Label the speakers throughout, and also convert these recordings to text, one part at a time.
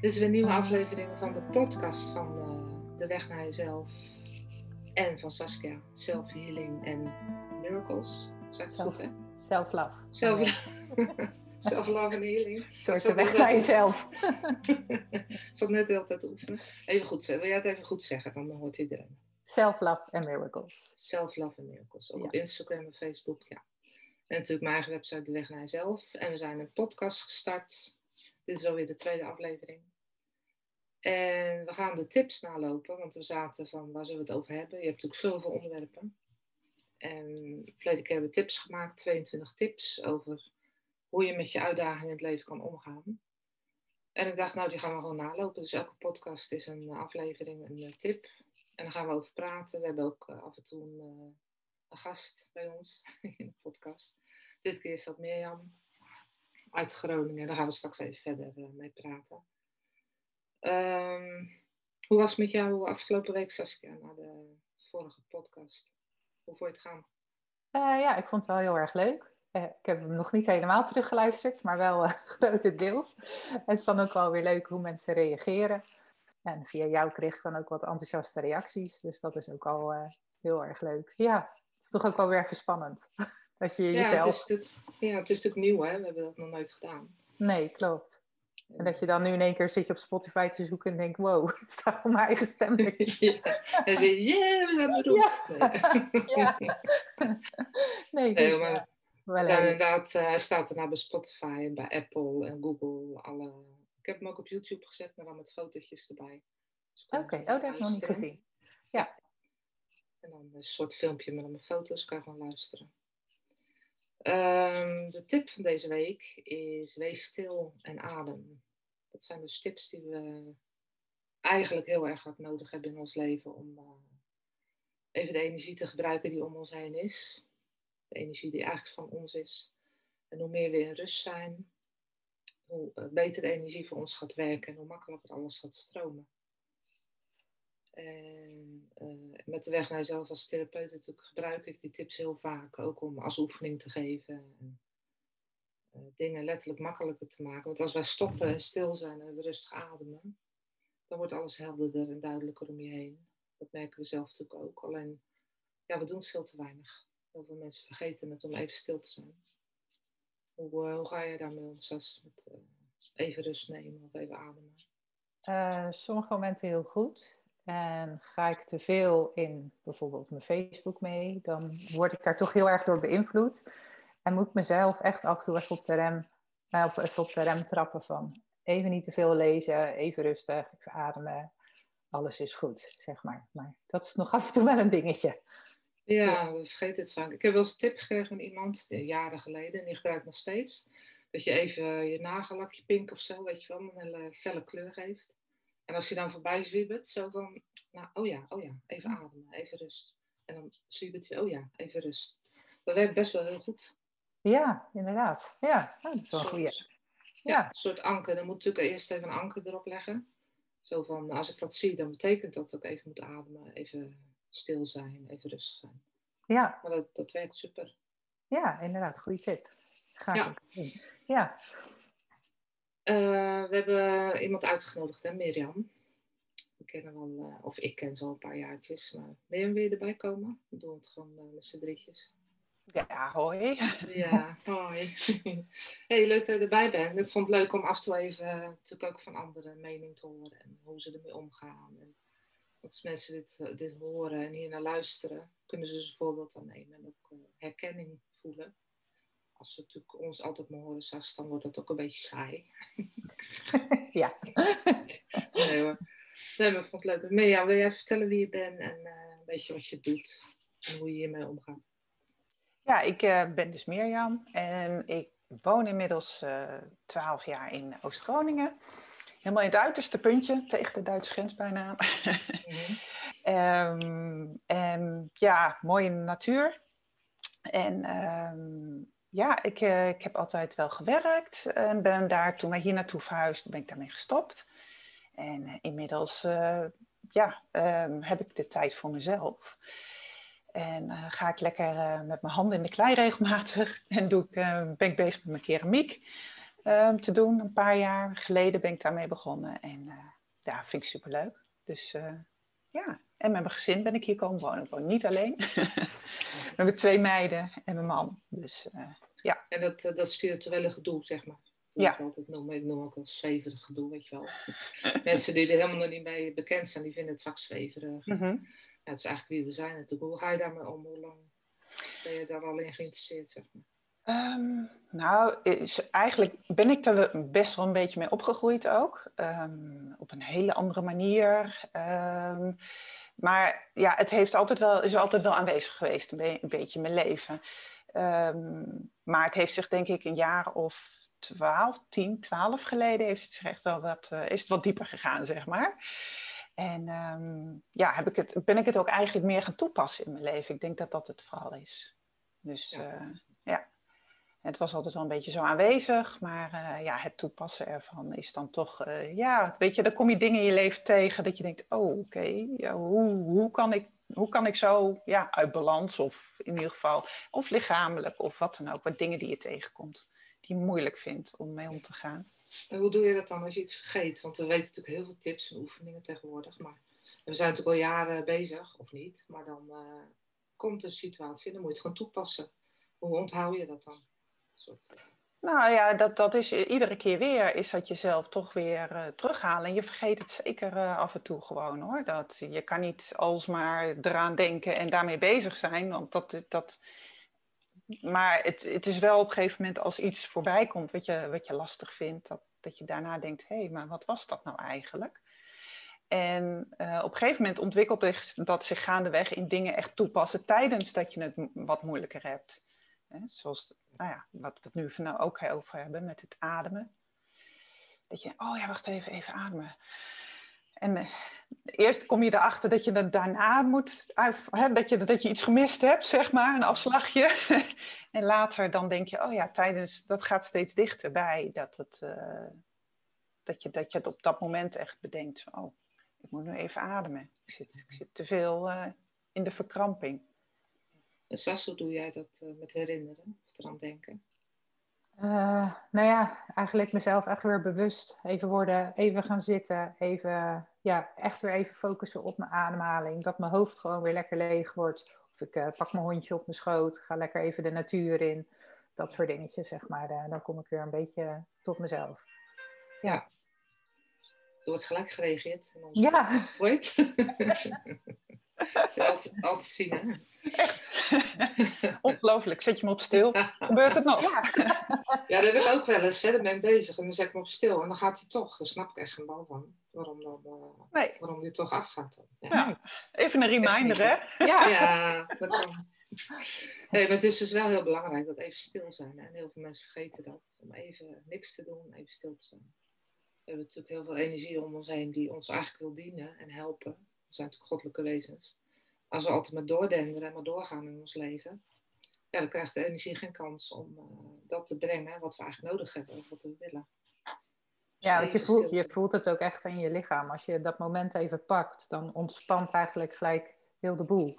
Speaker 1: Dit is weer een nieuwe aflevering van de podcast van uh, De Weg naar Jezelf. En van Saskia, Self Healing en Miracles. Zeg het goed, hè?
Speaker 2: Self-love.
Speaker 1: Self-love. Self-love en healing.
Speaker 2: Soort de weg naar jezelf.
Speaker 1: Ik zat net de hele tijd te oefenen. Even goed zeggen. Wil jij het even goed zeggen? Dan hoort iedereen.
Speaker 2: Self-love en miracles.
Speaker 1: Self-love en miracles. Ook op Instagram en Facebook, ja. En natuurlijk mijn eigen website De Weg naar Jezelf. En we zijn een podcast gestart. Dit is alweer de tweede aflevering. En we gaan de tips nalopen, want we zaten van waar zullen we het over hebben? Je hebt natuurlijk zoveel onderwerpen. En verleden keer hebben we tips gemaakt, 22 tips over hoe je met je uitdagingen in het leven kan omgaan. En ik dacht, nou, die gaan we gewoon nalopen. Dus elke podcast is een aflevering, een tip. En daar gaan we over praten. We hebben ook af en toe een, een gast bij ons in de podcast. Dit keer is dat Mirjam uit Groningen. Daar gaan we straks even verder mee praten. Um, hoe was het met jou afgelopen week, Saskia, na de vorige podcast? Hoe vond je het gaan?
Speaker 2: Uh, ja, ik vond het wel heel erg leuk. Uh, ik heb hem nog niet helemaal teruggeluisterd, maar wel uh, grotendeels. Het is dan ook wel weer leuk hoe mensen reageren. En via jou kreeg ik dan ook wat enthousiaste reacties. Dus dat is ook al heel erg leuk. Ja, het is toch ook wel weer even spannend. dat je jezelf...
Speaker 1: Ja, het is, ja, het is natuurlijk nieuw, hè? We hebben dat nog nooit gedaan.
Speaker 2: Nee, klopt. En dat je dan nu in één keer zit je op Spotify te zoeken en denkt, wow, er staat gewoon mijn eigen stem
Speaker 1: ja. En zeg je, yeah, we zijn erop. Ja. ja. nee, dus, nee, maar we zijn inderdaad, uh, hij staat daarna bij Spotify en bij Apple en Google. Alle... Ik heb hem ook op YouTube gezet, maar dan met fotootjes erbij.
Speaker 2: Dus Oké, okay. oh, dat heb ik nog niet gezien. Ja.
Speaker 1: En dan een soort filmpje met mijn foto's, kan je gewoon luisteren. Um, de tip van deze week is wees stil en adem. Dat zijn dus tips die we eigenlijk heel erg hard nodig hebben in ons leven om uh, even de energie te gebruiken die om ons heen is. De energie die eigenlijk van ons is. En hoe meer we in rust zijn, hoe uh, beter de energie voor ons gaat werken en hoe makkelijker alles gaat stromen. En uh, met de weg naar jezelf als therapeut natuurlijk gebruik ik die tips heel vaak. Ook om als oefening te geven. En, uh, dingen letterlijk makkelijker te maken. Want als wij stoppen en stil zijn en we rustig ademen. Dan wordt alles helderder en duidelijker om je heen. Dat merken we zelf natuurlijk ook. Alleen, ja, we doen het veel te weinig. Heel veel mensen vergeten het om even stil te zijn. Hoe, hoe ga je daarmee om, Sas? Met even rust nemen of even ademen?
Speaker 2: sommige momenten heel goed. En ga ik te veel in bijvoorbeeld mijn Facebook mee, dan word ik daar toch heel erg door beïnvloed. En moet ik mezelf echt af en toe even op de rem, uh, of even op de rem trappen van even niet te veel lezen, even rustig, even ademen. Alles is goed, zeg maar. Maar dat is nog af en toe wel een dingetje.
Speaker 1: Ja, we vergeten het vaak. Ik heb wel eens een tip gekregen van iemand, eh, jaren geleden, en die gebruik ik nog steeds. Dat je even je nagellakje pink of zo, weet je wel, een hele felle kleur geeft. En als je dan voorbij zwiebelt, zo van, nou, oh ja, oh ja, even ademen, even rust. En dan zwiebelt je, oh ja, even rust. Dat werkt best wel heel goed.
Speaker 2: Ja, inderdaad. Ja, dat is wel een goede.
Speaker 1: Ja, een soort anker. Dan moet natuurlijk eerst even een anker erop leggen. Zo van, als ik dat zie, dan betekent dat dat ik even moet ademen, even stil zijn, even rustig zijn.
Speaker 2: Ja.
Speaker 1: Maar dat, dat werkt super.
Speaker 2: Ja, inderdaad, goede tip. Ga ja. Ja.
Speaker 1: Uh, we hebben iemand uitgenodigd, hè, Mirjam. We kennen wel, uh, of ik ken ze al een paar jaartjes. Maar Mirjam, wil je erbij komen? We doen het gewoon uh, met z'n drietjes.
Speaker 2: Ja, hoi.
Speaker 1: Ja, hoi. hey, leuk dat je erbij bent. Ik vond het leuk om af en toe even natuurlijk ook van anderen mening te horen. En hoe ze ermee omgaan. En als mensen dit, dit horen en hier naar luisteren, kunnen ze dus een voorbeeld aan nemen. En ook herkenning voelen als ze natuurlijk ons altijd maar horen, dan wordt dat ook een beetje saai.
Speaker 2: ja.
Speaker 1: nee hoor. Nee, maar ik vond het leuk. Wil jij vertellen wie je bent en uh, een beetje wat je doet en hoe je hiermee omgaat?
Speaker 3: Ja, ik uh, ben dus Mirjam en ik woon inmiddels uh, eh, 12 jaar in Oost-Groningen. Helemaal in het uiterste puntje, tegen de Duitse grens bijna. mm-hmm. um, en ja, mooie natuur. En um, ja, ik, uh, ik heb altijd wel gewerkt en ben daar, toen wij hier naartoe verhuisden, ben ik daarmee gestopt. En uh, inmiddels uh, ja, um, heb ik de tijd voor mezelf. En ga ik lekker met mijn handen in de klei regelmatig en doe ik, ben ik bezig met mijn keramiek. ehm, te doen. Een paar jaar geleden ben ik daarmee begonnen. En ja, vind ik superleuk. Dus ja, en met mijn gezin ben ik hier komen wonen. Ik woon niet alleen. We hebben twee meiden en mijn man. Dus uh, ja.
Speaker 1: En dat, dat spirituele gedoe, zeg maar.
Speaker 3: Ja.
Speaker 1: Ik, altijd noem, ik noem ook wel zweverig gedoe, weet je wel. Mensen die er helemaal nog niet mee bekend zijn, die vinden het vaak zweverig.
Speaker 3: Mm -hmm.
Speaker 1: ja, het is eigenlijk wie we zijn natuurlijk. Hoe ga je daarmee om? Hoe lang ben je daar al in geïnteresseerd, zeg maar?
Speaker 3: Um, nou, is, eigenlijk ben ik er best wel een beetje mee opgegroeid ook. Um, op een hele andere manier. Um, maar ja, het heeft altijd wel, is altijd wel aanwezig geweest, een, be een beetje in mijn leven. maar het heeft zich denk ik een jaar of 12, 10, 12 geleden heeft het zich echt wel wat, uh, is het wat dieper gegaan, zeg maar. En um, ja, heb ik het, ben ik het ook eigenlijk meer gaan toepassen in mijn leven. Ik denk dat dat het vooral is. Dus ja. Uh, ja. Het was altijd wel een beetje zo aanwezig, maar uh, ja, het toepassen ervan is dan toch, ja, weet je, dan kom je dingen in je leven tegen dat je denkt, oh, oké, ja, hoe, hoe, kan ik, hoe kan ik zo, ja, uit balans of in ieder geval, of lichamelijk of wat dan ook, wat dingen die je tegenkomt die je moeilijk vindt om mee om te gaan.
Speaker 1: En hoe doe je dat dan als je iets vergeet? Want we weten natuurlijk heel veel tips en oefeningen tegenwoordig. Maar we zijn natuurlijk al jaren bezig, of niet. Maar dan uh, komt een situatie en dan moet je het gewoon toepassen. Hoe onthoud je dat dan? Uh...
Speaker 3: Nou ja, dat, dat is iedere keer weer, is dat jezelf toch weer uh, terughalen. En je vergeet het zeker af en toe gewoon hoor. Dat, je kan niet alsmaar eraan denken en daarmee bezig zijn. Want dat, dat, maar het, het is wel op een gegeven moment als iets voorbij komt wat je, wat je lastig vindt, dat, dat je daarna denkt, hé, hey, maar wat was dat nou eigenlijk? En op een gegeven moment ontwikkelt dat zich gaandeweg in dingen echt toepassen tijdens dat je het wat moeilijker hebt. Hè? Zoals nou ja, wat we het nu van nou ook over hebben met het ademen. Dat je, oh ja, wacht even, even ademen. En uh, eerst kom je erachter dat je het daarna moet, hè, dat, je, dat je iets gemist hebt, zeg maar, een afslagje. en later dan denk je, oh ja, tijdens, dat gaat steeds dichterbij. Dat, het, uh, dat, je, dat je het op dat moment echt bedenkt, oh, ik moet nu even ademen. Ik zit, ik zit te veel uh, in de verkramping.
Speaker 1: En Sas, hoe doe jij dat met herinneren of eraan denken?
Speaker 2: Uh, nou ja, eigenlijk mezelf echt weer bewust even worden, even gaan zitten, even, ja, echt weer even focussen op mijn ademhaling. Dat mijn hoofd gewoon weer lekker leeg wordt. Of ik uh, pak mijn hondje op mijn schoot, ga lekker even de natuur in. Dat soort dingetjes, zeg maar. Uh, dan kom ik weer een beetje tot mezelf. Ja.
Speaker 1: Zo wordt gelijk gereageerd.
Speaker 2: Ja.
Speaker 1: Ooit. Ze altijd, altijd zien, hè?
Speaker 3: Ongelooflijk. Zet je me op stil. Gebeurt het nog?
Speaker 1: Ja. ja, dat heb ik ook wel eens. Hè. Dan ben ik bezig en dan zet ik me op stil. En dan gaat hij toch. Daar snap ik echt geen bal van. Waarom, dan, uh,
Speaker 3: nee.
Speaker 1: waarom die toch afgaat. Dan.
Speaker 3: Ja. ja. Even een reminder, hè?
Speaker 1: Ja, ja dat kan. Nee, maar het is dus wel heel belangrijk dat even stil zijn. Hè. En heel veel mensen vergeten dat. Om even niks te doen, even stil te zijn. We hebben natuurlijk heel veel energie om ons heen die ons eigenlijk wil dienen en helpen. We zijn natuurlijk goddelijke wezens als we altijd maar doordenderen en maar doorgaan in ons leven, ja, dan krijgt de energie geen kans om uh, dat te brengen wat we eigenlijk nodig hebben of wat we willen. Dus
Speaker 2: ja, want je voelt, je voelt het ook echt in je lichaam. Als je dat moment even pakt, dan ontspant eigenlijk gelijk heel de boel.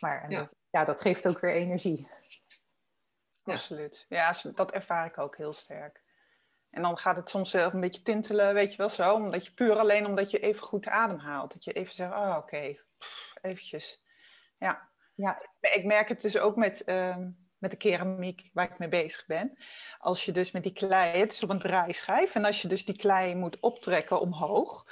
Speaker 2: Maar, en ja. Dat, ja, dat geeft ook weer energie.
Speaker 3: Ja. Absoluut. Ja, dat ervaar ik ook heel sterk. En dan gaat het soms zelf een beetje tintelen, weet je wel zo. Omdat je puur alleen omdat je even goed ademhaalt. Dat je even zegt, oh oké, okay. eventjes ja. ja. Ik merk het dus ook met, uh, met de keramiek waar ik mee bezig ben. Als je dus met die klei, het is op een draaischijf, en als je dus die klei moet optrekken omhoog,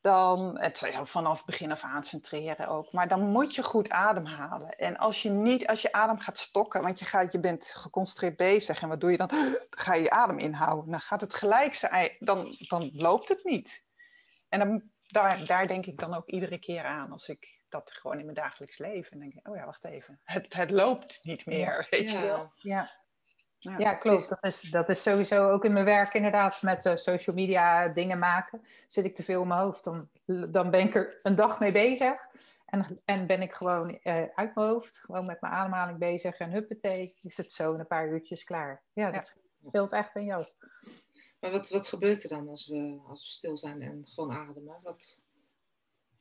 Speaker 3: dan, het is vanaf begin af aan centreren ook, maar dan moet je goed ademhalen. En als je niet, als je adem gaat stokken, want je, gaat, je bent geconcentreerd bezig en wat doe je dan? Dan ga je je adem inhouden. Dan gaat het gelijk zijn, dan, dan loopt het niet. En dan, daar, daar denk ik dan ook iedere keer aan als ik dat gewoon in mijn dagelijks leven. En denk ik, oh ja, wacht even. Het, het loopt niet meer, weet
Speaker 2: ja.
Speaker 3: je wel.
Speaker 2: Ja. Ja, ja klopt. Dat is, dat is sowieso ook in mijn werk inderdaad met uh, social media dingen maken. Zit ik te veel in mijn hoofd, dan, dan ben ik er een dag mee bezig. En, en ben ik gewoon uh, uit mijn hoofd, gewoon met mijn ademhaling bezig. En huppatee, is het zo in een paar uurtjes klaar. Ja, dat ja. speelt echt een jas.
Speaker 1: Maar wat, wat gebeurt er dan als we, als we stil zijn en gewoon ademen? Wat,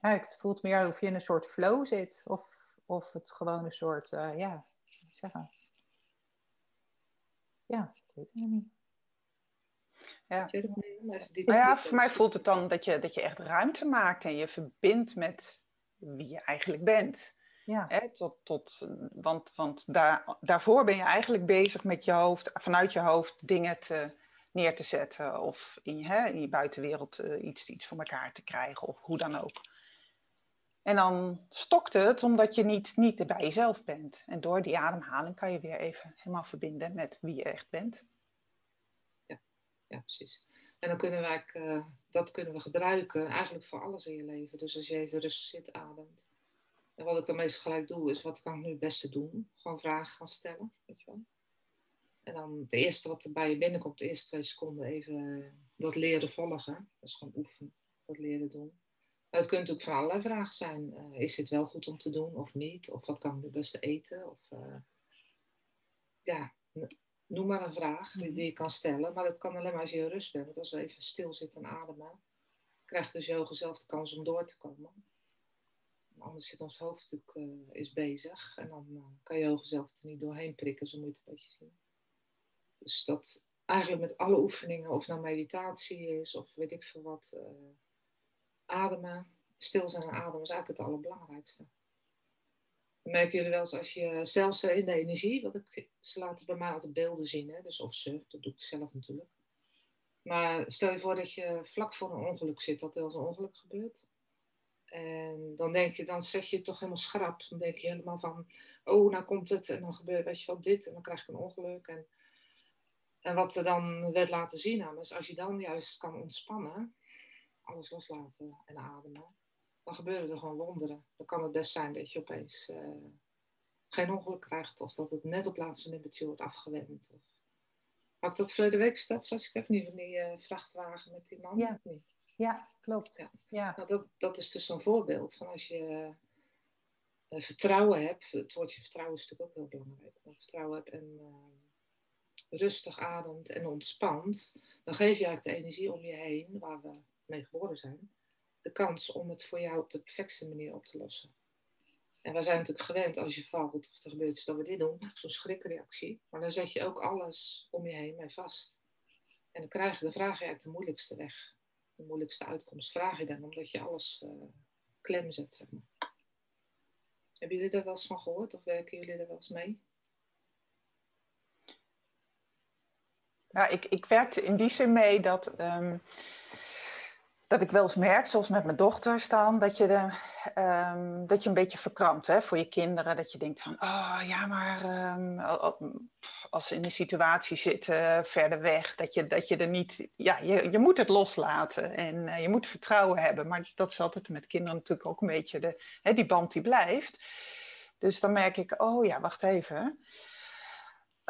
Speaker 2: ja, het voelt meer of je in een soort flow zit. Of, of het gewoon een soort, uh, ja, zeggen. Ja, ik weet het niet.
Speaker 3: Ja. Nou ja, voor mij voelt het dan dat je, dat je echt ruimte maakt en je verbindt met wie je eigenlijk bent. Ja. Hè, tot, tot, want want daar, daarvoor ben je eigenlijk bezig met je hoofd, vanuit je hoofd dingen te, neer te zetten of in, hè, in je buitenwereld uh, iets, iets voor elkaar te krijgen of hoe dan ook. En dan stokt het omdat je niet, niet bij jezelf bent. En door die ademhaling kan je weer even helemaal verbinden met wie je echt bent.
Speaker 1: Ja, ja precies. En dan kunnen we uh, dat kunnen we gebruiken eigenlijk voor alles in je leven. Dus als je even rustig zit, ademt. En wat ik dan meestal gelijk doe, is wat kan ik nu het beste doen? Gewoon vragen gaan stellen. En dan het eerste wat er bij je binnenkomt, de eerste twee seconden even dat leren volgen. Dat is gewoon oefenen, dat leren doen. Het kunnen natuurlijk van allerlei vragen zijn. Uh, is dit wel goed om te doen of niet? Of wat kan ik het beste eten? Of uh, ja, noem maar een vraag die, je kan stellen. Maar dat kan alleen maar als je in rust bent. Want als we even stil zitten en ademen, krijgt dus ogen zelf de kans om door te komen. En anders zit ons hoofd natuurlijk uh, is bezig. En dan kan ogen zelf er niet doorheen prikken, zo moet je het een beetje zien. Dus dat eigenlijk met alle oefeningen, of nou meditatie is, of weet ik veel wat, ademen, stil zijn en ademen is eigenlijk het allerbelangrijkste. Dan merken jullie wel eens als je zelfs in de energie, wat ik, ze laten bij mij altijd beelden zien, hè, dus of ze, dat doe ik zelf natuurlijk. Maar stel je voor dat je vlak voor een ongeluk zit, dat er wel eens een ongeluk gebeurt. En dan denk je, dan zet je het toch helemaal schrap. Dan denk je helemaal van, oh, nou komt het en dan gebeurt, weet je wat, dit en dan krijg ik een ongeluk. En en wat er dan werd laten zien aan is als je dan juist kan ontspannen, alles loslaten en ademen, dan gebeuren er gewoon wonderen. Dan kan het best zijn dat je opeens uh, geen ongeluk krijgt of dat het net op laatste nippertje wordt afgewend. Of... Had ik dat verleden week verteld, zoals ik heb niet van die uh, vrachtwagen met die man?
Speaker 2: Ja, ja klopt. Ja.
Speaker 1: ja. Nou, dat, dat is dus zo'n voorbeeld van als je uh, vertrouwen hebt. Het woordje vertrouwen is natuurlijk ook heel belangrijk. Maar vertrouwen hebt en rustig ademt en ontspant, dan geef je eigenlijk de energie om je heen, waar we mee geboren zijn, de kans om het voor jou op de perfectste manier op te lossen. En we zijn natuurlijk gewend als je valt of er gebeurt iets dat we dit doen, zo'n schrikreactie. Maar dan zet je ook alles om je heen mee vast. En dan, krijg je, dan vraag eigenlijk de moeilijkste weg. De moeilijkste uitkomst vraag je dan, omdat je alles uh, klem zet. Zeg maar. Hebben jullie daar wel eens van gehoord of werken jullie er wel eens mee?
Speaker 3: Ja, ik, ik werkte in die zin mee dat, um, dat ik wel eens merk, zoals met mijn dochter staan, dat je, de, um, dat je een beetje verkrampt hè, voor je kinderen. Dat je denkt van, oh ja, maar um, als ze in een situatie zitten verder weg, dat je, dat je er niet, ja, je, je moet het loslaten en uh, je moet vertrouwen hebben. Maar dat is altijd met kinderen natuurlijk ook een beetje de, hè, die band die blijft. Dus dan merk ik, oh ja, wacht even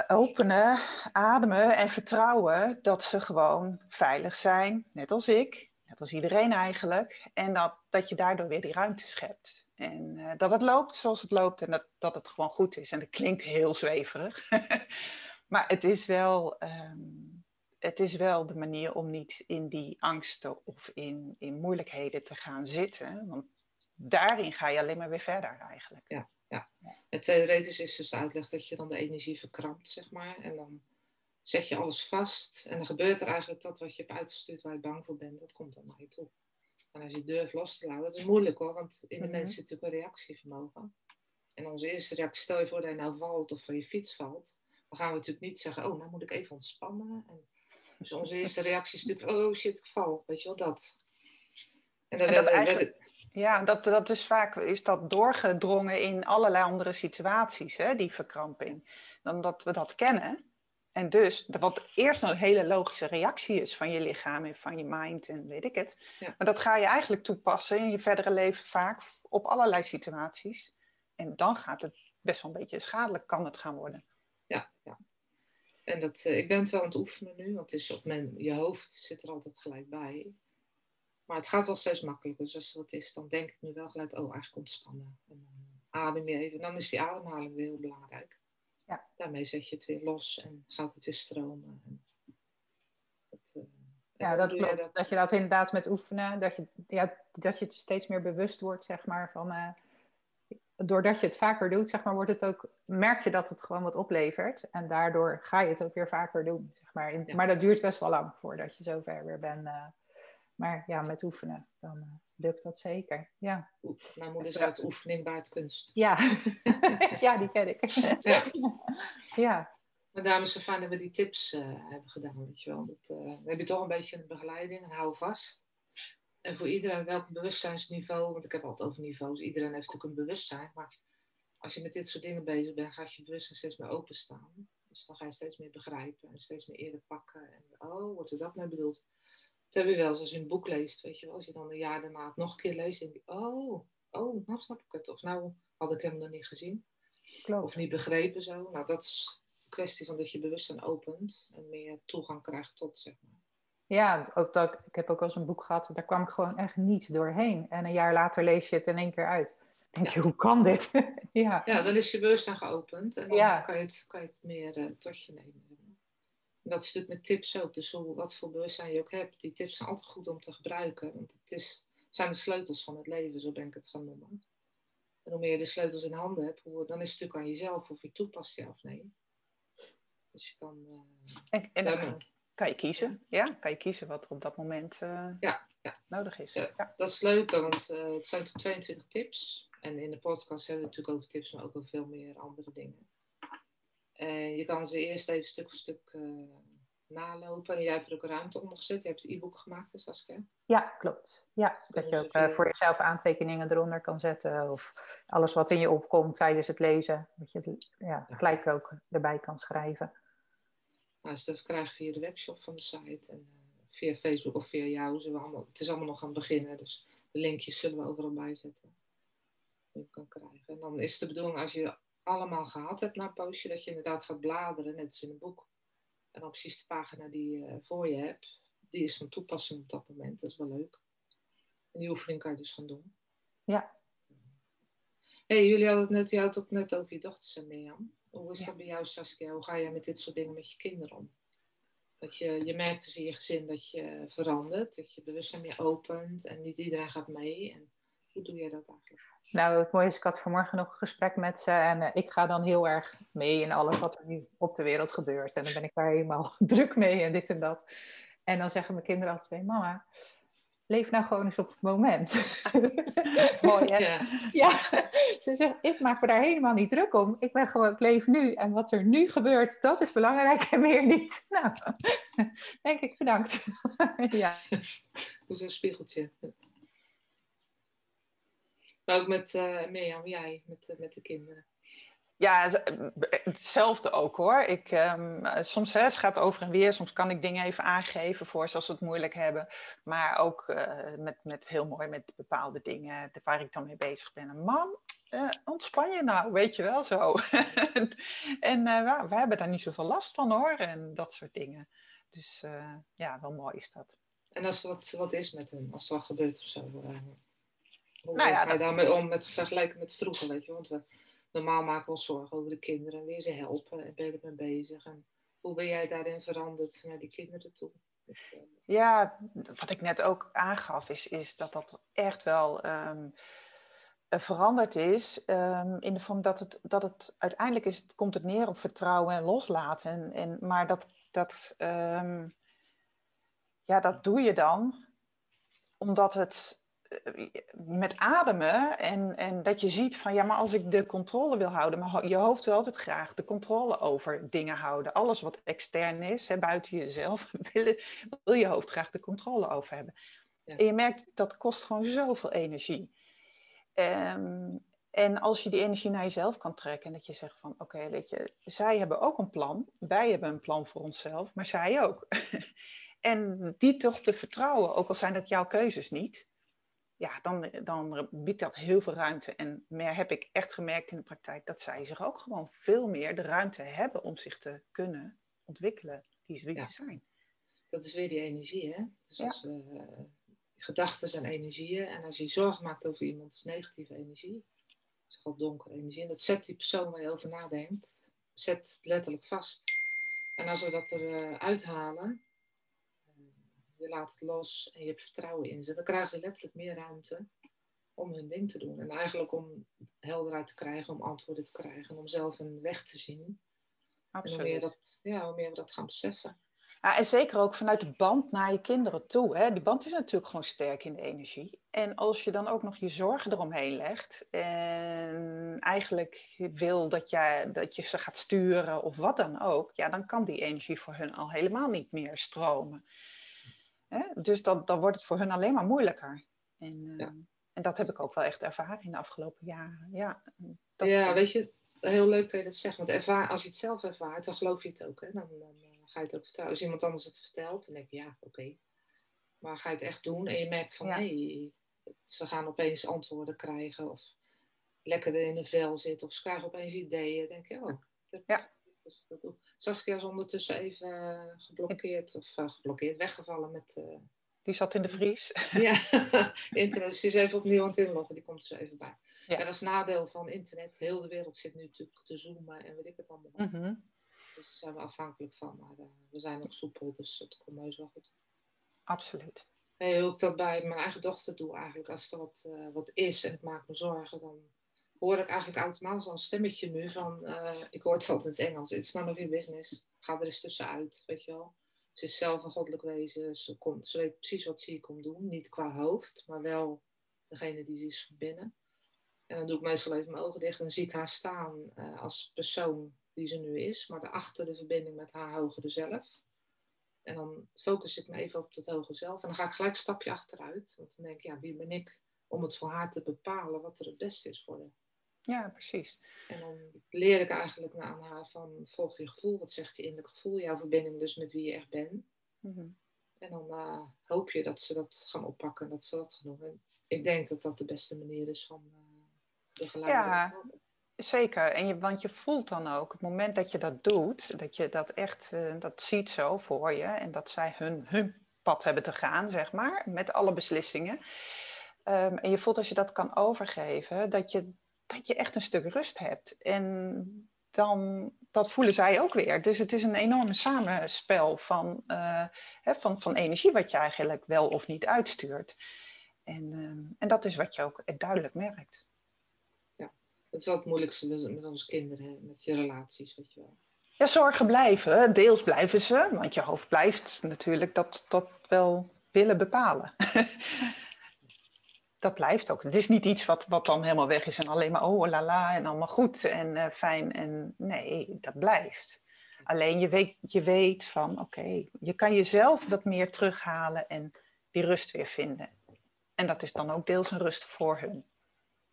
Speaker 3: openen, ademen en vertrouwen dat ze gewoon veilig zijn, net als ik, net als iedereen eigenlijk. En dat, dat je daardoor weer die ruimte schept. En uh, dat het loopt zoals het loopt en dat, dat het gewoon goed is. En dat klinkt heel zweverig. maar het is, wel, um, het is wel de manier om niet in die angsten of in, in moeilijkheden te gaan zitten. Want daarin ga je alleen maar weer verder eigenlijk.
Speaker 1: Ja ja. Het theoretisch is dus de uitleg dat je dan de energie verkrampt, zeg maar. En dan zet je alles vast. En dan gebeurt er eigenlijk dat wat je hebt uitgestuurd waar je bang voor bent, dat komt dan naar je toe. En als je durft los te laten, dat is moeilijk hoor, want in de mm mensen zit natuurlijk een reactievermogen. En onze eerste reactie, stel je voor dat je nou valt of van je fiets valt, dan gaan we natuurlijk niet zeggen, oh, nou moet ik even ontspannen. En dus onze eerste reactie is natuurlijk, oh shit, ik val, weet je wel, dat.
Speaker 3: En dan en werd, eigenlijk... Ja, dat, dat is vaak is dat doorgedrongen in allerlei andere situaties, hè, die verkramping. Dan dat we dat kennen. En dus, wat eerst een hele logische reactie is van je lichaam en van je mind en weet ik het. Maar dat ga je eigenlijk toepassen in je verdere leven vaak op allerlei situaties. En dan gaat het best wel een beetje schadelijk, kan het gaan worden.
Speaker 1: Ja, ja. En dat, uh, ik ben het wel aan het oefenen nu, want het is op mijn, je hoofd zit er altijd gelijk bij. Maar het gaat wel steeds makkelijker. Dus als wat is, dan denk ik nu wel gelijk, oh, eigenlijk ontspannen. En dan adem je even. Dan is die ademhaling weer heel belangrijk. Ja. Daarmee zet je het weer los en gaat het weer stromen.
Speaker 2: Dat, uh, ja, dat klopt. Dat... dat... je dat inderdaad met oefenen, dat je, ja, dat je steeds meer bewust wordt, zeg maar, van... Uh, doordat je het vaker doet, zeg maar, wordt het ook, merk je dat het gewoon wat oplevert. En daardoor ga je het ook weer vaker doen. Zeg maar. maar dat duurt best wel lang voordat je zover weer bent. Uh, maar ja, met oefenen, dan lukt dat zeker. Ja.
Speaker 1: Mijn moeder is uit oefening baart kunst.
Speaker 2: Ja. ja, die ken ik. ja.
Speaker 1: ja. Maar daarom is het fijn dat we die tips uh, hebben gedaan, weet je wel. Dat, dan heb je toch een beetje een begeleiding en hou vast. En voor iedereen welk bewustzijnsniveau, want ik heb altijd over niveaus, iedereen heeft natuurlijk een bewustzijn, maar als je met dit soort dingen bezig bent, gaat je bewustzijn steeds meer openstaan. Dus dan ga je steeds meer begrijpen en steeds meer eerder pakken. En oh, wordt er dat mee bedoeld? Dat heb je wel eens als je een boek leest, weet je wel. Als je dan een jaar daarna het nog een keer leest, denk je, oh, oh, nou snap ik het. Of nou had ik hem nog niet gezien. Klopt. Of niet begrepen zo. Nou, dat is een kwestie van dat je bewustzijn opent en meer toegang krijgt tot, zeg maar.
Speaker 2: Ja, ook dat, ik heb ook wel eens een boek gehad, daar kwam ik gewoon echt niet doorheen. En een jaar later lees je het in één keer uit. Dan denk je, hoe kan dit?
Speaker 1: ja. ja, dan is je bewustzijn geopend en dan kan, je het, kan je het meer uh, tot je nemen. En dat is natuurlijk met tips ook. Dus hoe, wat voor bewustzijn je ook hebt, die tips zijn altijd goed om te gebruiken. Want het is, zijn de sleutels van het leven, zo ben ik het gaan noemen. En hoe meer je de sleutels in handen hebt, hoe, dan is het natuurlijk aan jezelf of je toepast ja of nee. Dus je kan... Uh,
Speaker 3: en, en, kan je kiezen. Ja, kan je kiezen wat er op dat moment uh, ja, ja. nodig is.
Speaker 1: Ja, Dat is leuk, want uh, het zijn 22 tips. En in de podcast hebben we het natuurlijk over tips, maar ook wel veel meer andere dingen. En je kan ze eerst even stuk voor stuk uh, nalopen. En jij hebt er ook ruimte onder gezet. Je hebt het e-book gemaakt, dus Saskia.
Speaker 2: Ja, klopt. Ja, dat je ook voor jezelf aantekeningen eronder kan zetten. Of alles wat in je opkomt tijdens het lezen. Dat je ja, gelijk ook erbij kan schrijven.
Speaker 1: Nou, ze krijgen via de webshop van de site en uh, via Facebook of via jou. Zullen we allemaal, het is allemaal nog aan het beginnen, dus de linkjes zullen we overal bijzetten. Die je kan krijgen. En dan is de bedoeling als je allemaal gehad hebt na een poosje, dat je inderdaad gaat bladeren, net als in een boek. En dan precies de pagina die je voor je hebt, die is van toepassing op dat moment. Dat is wel leuk. En die oefening kan je dus gaan doen.
Speaker 2: Ja.
Speaker 1: hey, jullie hadden het net, je had het ook net over je dochters en Mirjam. Hoe is dat bij jou, Saskia? Hoe ga jij met dit soort dingen met je kinderen om? Dat je, je merkt dus in je gezin dat je verandert, dat je bewustzijn meer opent en niet iedereen gaat mee. En hoe doe jij dat eigenlijk?
Speaker 2: Nou, het mooie is, ik had vanmorgen nog een gesprek met ze en uh, ik ga dan heel erg mee in alles wat er nu op de wereld gebeurt. En dan ben ik daar helemaal druk mee en dit en dat. En dan zeggen mijn kinderen altijd, mama, leef nou gewoon eens op het moment. Mooi, hè? Ja. ja. Ze zegt, ik maak me daar helemaal niet druk om. Ik ben gewoon, ik leef nu. En wat er nu gebeurt, dat is belangrijk en meer niet. Nou, denk ik, bedankt. ja.
Speaker 1: Hoe een spiegeltje. Maar ook met uh, Mirjam, jij, met, uh, met de kinderen.
Speaker 3: Ja, hetzelfde ook hoor. Ik, um, soms hè, het gaat over en weer. Soms kan ik dingen even aangeven voor als ze het moeilijk hebben. Maar ook uh, met, met heel mooi met bepaalde dingen waar ik dan mee bezig ben. En mam, uh, ontspan je nou, weet je wel zo. en uh, we, we, hebben daar niet zoveel last van hoor. En dat soort dingen. Dus ja, wel mooi is dat.
Speaker 1: En als er wat, wat is met hem, als er wat gebeurt of zo. Hoe nou ja, ga je daarmee om met vergelijken met vroeger, weet je? Want we normaal maken we ons zorgen over de kinderen en ze helpen en ben je ermee bezig. En hoe ben jij daarin veranderd naar die kinderen toe?
Speaker 3: Eh, ja, wat ik net ook aangaf, is, is dat dat echt wel um, veranderd is. Um, in de vorm dat het, dat het uiteindelijk is, komt het neer op vertrouwen en loslaten. En, en, maar dat, dat, um, ja, dat doe je dan omdat het met ademen en, en dat je ziet van ja, maar als ik de controle wil houden, maar je hoofd wil altijd graag de controle over dingen houden. Alles wat extern is, hè, buiten jezelf, wil, wil je hoofd graag de controle over hebben. En je merkt dat kost gewoon zoveel energie. Um, en als je die energie naar jezelf kan trekken en dat je zegt van oké, weet je, zij hebben ook een plan, wij hebben een plan voor onszelf, maar zij ook. en die toch te vertrouwen, ook al zijn dat jouw keuzes niet ja, dan, dan biedt dat heel veel ruimte. En meer heb ik echt gemerkt in de praktijk dat zij zich ook gewoon veel meer de ruimte hebben om zich te kunnen ontwikkelen die ze, ja. zijn.
Speaker 1: Dat is weer die energie, hè? Dus als we, uh, gedachten zijn energieën. En als je zorg maakt over iemand, is negatieve energie. Dat is gewoon donkere energie. En dat zet die persoon waar je over nadenkt, zet letterlijk vast. En als we dat eruit uh, uithalen, je laat het los en je hebt vertrouwen in ze, dan krijgen ze letterlijk meer ruimte om hun ding te doen. En eigenlijk om helderheid te krijgen, om antwoorden te krijgen, om zelf een weg te zien.
Speaker 3: Absoluut.
Speaker 1: En hoe meer, dat, ja, hoe meer we dat gaan beseffen.
Speaker 3: Ja, en zeker ook vanuit de band naar je kinderen toe. Hè? Die band is natuurlijk gewoon sterk in de energie. En als je dan ook nog je zorgen eromheen legt en eigenlijk wil dat, jij, dat je ze gaat sturen of wat dan ook, ja, dan kan die energie voor hun al helemaal niet meer stromen. Hè? Dus dat, dan wordt het voor hun alleen maar moeilijker. En,
Speaker 1: Ja.
Speaker 3: uh, en dat heb ik ook wel echt ervaren in de afgelopen jaren. Ja, dat,
Speaker 1: ja, weet je, heel leuk dat je dat zegt. Want ervaar, als je het zelf ervaart, dan geloof je het ook. Hè? Dan, dan uh, ga je het ook vertellen. Als iemand anders het vertelt, dan denk je, ja, oké. Okay. Maar ga je het echt doen en je merkt van, hé, ja. hey, ze gaan opeens antwoorden krijgen. Of lekker in een vel zitten. Of ze krijgen opeens ideeën. Dan denk je, oh, dat,
Speaker 3: ja.
Speaker 1: Dat, Saskia is ondertussen even uh, geblokkeerd. Of uh, geblokkeerd, weggevallen met... Uh,
Speaker 3: die zat in de vries.
Speaker 1: Ja, internet. Dus die is even opnieuw aan het inloggen. Die komt er zo even bij. Ja. En dat is nadeel van internet. Heel de wereld zit nu natuurlijk te zoomen en weet ik het allemaal.
Speaker 3: Mm -hmm.
Speaker 1: Dus daar zijn we afhankelijk van. Maar uh, we zijn nog soepel, dus het komt heus wel goed.
Speaker 3: Absoluut.
Speaker 1: Nee, hoe ik dat bij mijn eigen dochter doe eigenlijk. Als er wat, wat is en ik maak me zorgen, dan hoor ik eigenlijk automatisch al een stemmetje nu van... Uh, ik hoor het altijd in het Engels. It's none of your business. Ga er eens tussenuit, weet je wel. Ze is zelf een goddelijk wezen. Ze, komt, ze weet precies wat ze hier komt doen. Niet qua hoofd, maar wel degene die ze is van binnen. En dan doe ik meestal even mijn ogen dicht en zie ik haar staan uh, als persoon die ze nu is. Maar daarachter de verbinding met haar hogere zelf. En dan focus ik me even op dat hogere zelf. En dan ga ik gelijk een stapje achteruit. Want dan denk ik, ja, wie ben ik om het voor haar te bepalen wat er het beste is voor haar.
Speaker 3: Ja, precies.
Speaker 1: En dan leer ik eigenlijk aan haar van volg je gevoel. Wat zegt je innerlijk gevoel? Jouw verbinding dus met wie je echt bent.
Speaker 3: Mm -hmm.
Speaker 1: En dan uh, hoop je dat ze dat gaan oppakken. En dat ze dat gaan doen. En ik denk dat dat de beste manier is van uh.
Speaker 3: Ja, zeker. En je, want je voelt dan ook, het moment dat je dat doet, dat je dat echt, uh, dat ziet zo voor je. En dat zij hun, hun pad hebben te gaan, zeg maar, met alle beslissingen. Um, en je voelt als je dat kan overgeven, dat je dat je echt een stuk rust hebt. En dan, dat voelen zij ook weer. Dus het is een enorme samenspel van, uh, hè, van, van energie wat je eigenlijk wel of niet uitstuurt. En, uh, en dat is wat je ook duidelijk merkt.
Speaker 1: Ja, het is wel het moeilijkste met, met onze kinderen, met je relaties, weet je wel.
Speaker 3: Ja, zorgen blijven. Deels blijven ze, want je hoofd blijft natuurlijk dat, dat wel willen bepalen. dat blijft ook. Het is niet iets wat, wat dan helemaal weg is en alleen maar oh la la en allemaal goed en uh, fijn. En nee, dat blijft. Alleen je weet, je weet van oké, je kan jezelf wat meer terughalen en die rust weer vinden. En dat is dan ook deels een rust voor hun.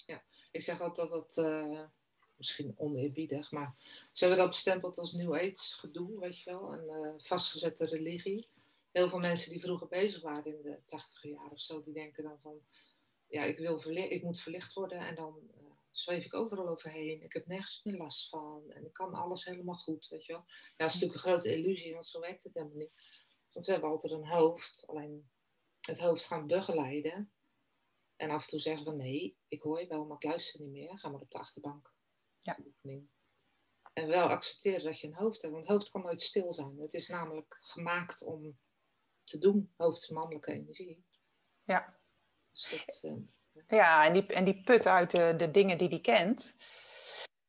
Speaker 1: Ja, ik zeg altijd dat het uh, misschien oneerbiedig, maar ze hebben dat bestempeld als New Age gedoe, weet je wel, een uh, vastgezette religie. Heel veel mensen die vroeger bezig waren in de tachtige jaren of zo, die denken dan van ja, ik, wil verlicht, ik moet verlicht worden en dan uh, zweef ik overal overheen. Ik heb nergens meer last van en ik kan alles helemaal goed, weet je wel. Ja, dat is natuurlijk een grote illusie, want zo werkt het helemaal niet. Want we hebben altijd een hoofd, alleen het hoofd gaan begeleiden. En af en toe zeggen van nee, ik hoor je wel, maar ik luister niet meer. Ga maar op de achterbank.
Speaker 3: Ja.
Speaker 1: En wel accepteren dat je een hoofd hebt, want het hoofd kan nooit stil zijn. Het is namelijk gemaakt om te doen, hoofd is mannelijke energie.
Speaker 3: Ja.
Speaker 1: Dus uh,
Speaker 3: ja, en die, en die put uit de, de dingen die die kent,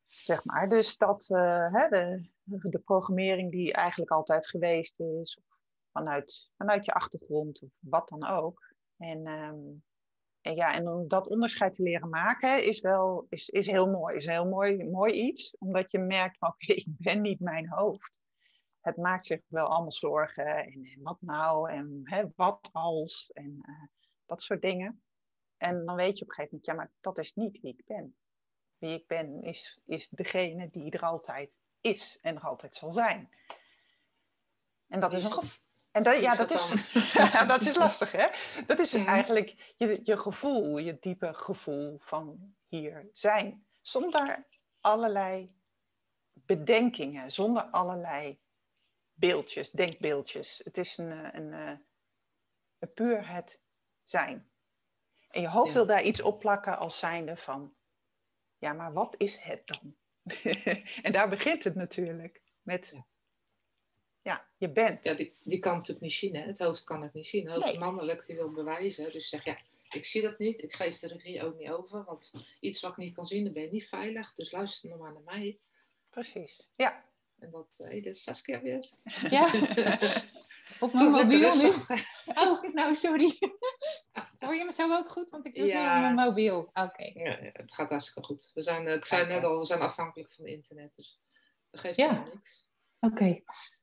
Speaker 3: zeg maar. Dus dat uh, hè, de, de programmering die eigenlijk altijd geweest is, of vanuit, vanuit je achtergrond of wat dan ook. En, um, en ja, en om dat onderscheid te leren maken is wel is, is heel mooi. Is heel mooi, mooi iets, omdat je merkt, oké, ik ben niet mijn hoofd. Het maakt zich wel allemaal zorgen en, wat nou en hè, wat als en uh, dat soort dingen. En dan weet je op een gegeven moment, ja, maar dat is niet wie ik ben. Wie ik ben is, is degene die er altijd is en er altijd zal zijn. En dat is een gevoel. En dat, ja, dat is, dat is lastig, hè? Dat is ja. eigenlijk je, je gevoel, je diepe gevoel van hier zijn. Zonder allerlei bedenkingen, zonder allerlei beeldjes, denkbeeldjes. Het is een, een, een, een puur het zijn. En je hoofd ja. wil daar iets opplakken als zijnde van, ja, maar wat is het dan? en daar begint het natuurlijk met, ja, ja je bent.
Speaker 1: Ja, die, die kan het natuurlijk niet zien, hè? het hoofd kan het niet zien. Het hoofd nee. mannelijk, die wil bewijzen. Dus zeg ja, ik zie dat niet. Ik geef de regie ook niet over. Want iets wat ik niet kan zien, dan ben je niet veilig. Dus luister nog maar naar mij.
Speaker 3: Precies, ja.
Speaker 1: En dat, hé, dit is Saskia weer.
Speaker 2: Ja. Op mijn mobiel nu. Oh, nou sorry. Hoor je me zo ook goed? Want ik doe
Speaker 1: Ja.
Speaker 2: het nu op mijn mobiel. Oké.
Speaker 1: Ja, ja, het gaat hartstikke goed. We zijn, eh, ik zei net al, we zijn afhankelijk van internet. Dus dat geeft
Speaker 2: Ja.
Speaker 1: helemaal niks.
Speaker 2: Oké.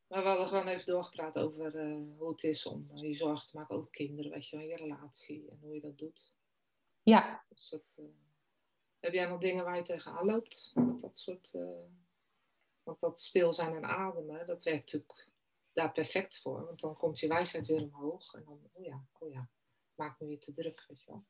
Speaker 1: Maar we hadden gewoon even doorgepraat over eh, hoe het is om eh, je zorgen te maken over kinderen, weet je wel, je relatie en hoe je dat doet.
Speaker 2: Ja.
Speaker 1: Dus dat, heb jij nog dingen waar je tegenaan loopt? Dat soort, want dat stil zijn en ademen, dat werkt natuurlijk daar perfect voor. Want dan komt je wijsheid weer omhoog. En dan, oh ja, oh ja, maak me weer te druk, weet je wel.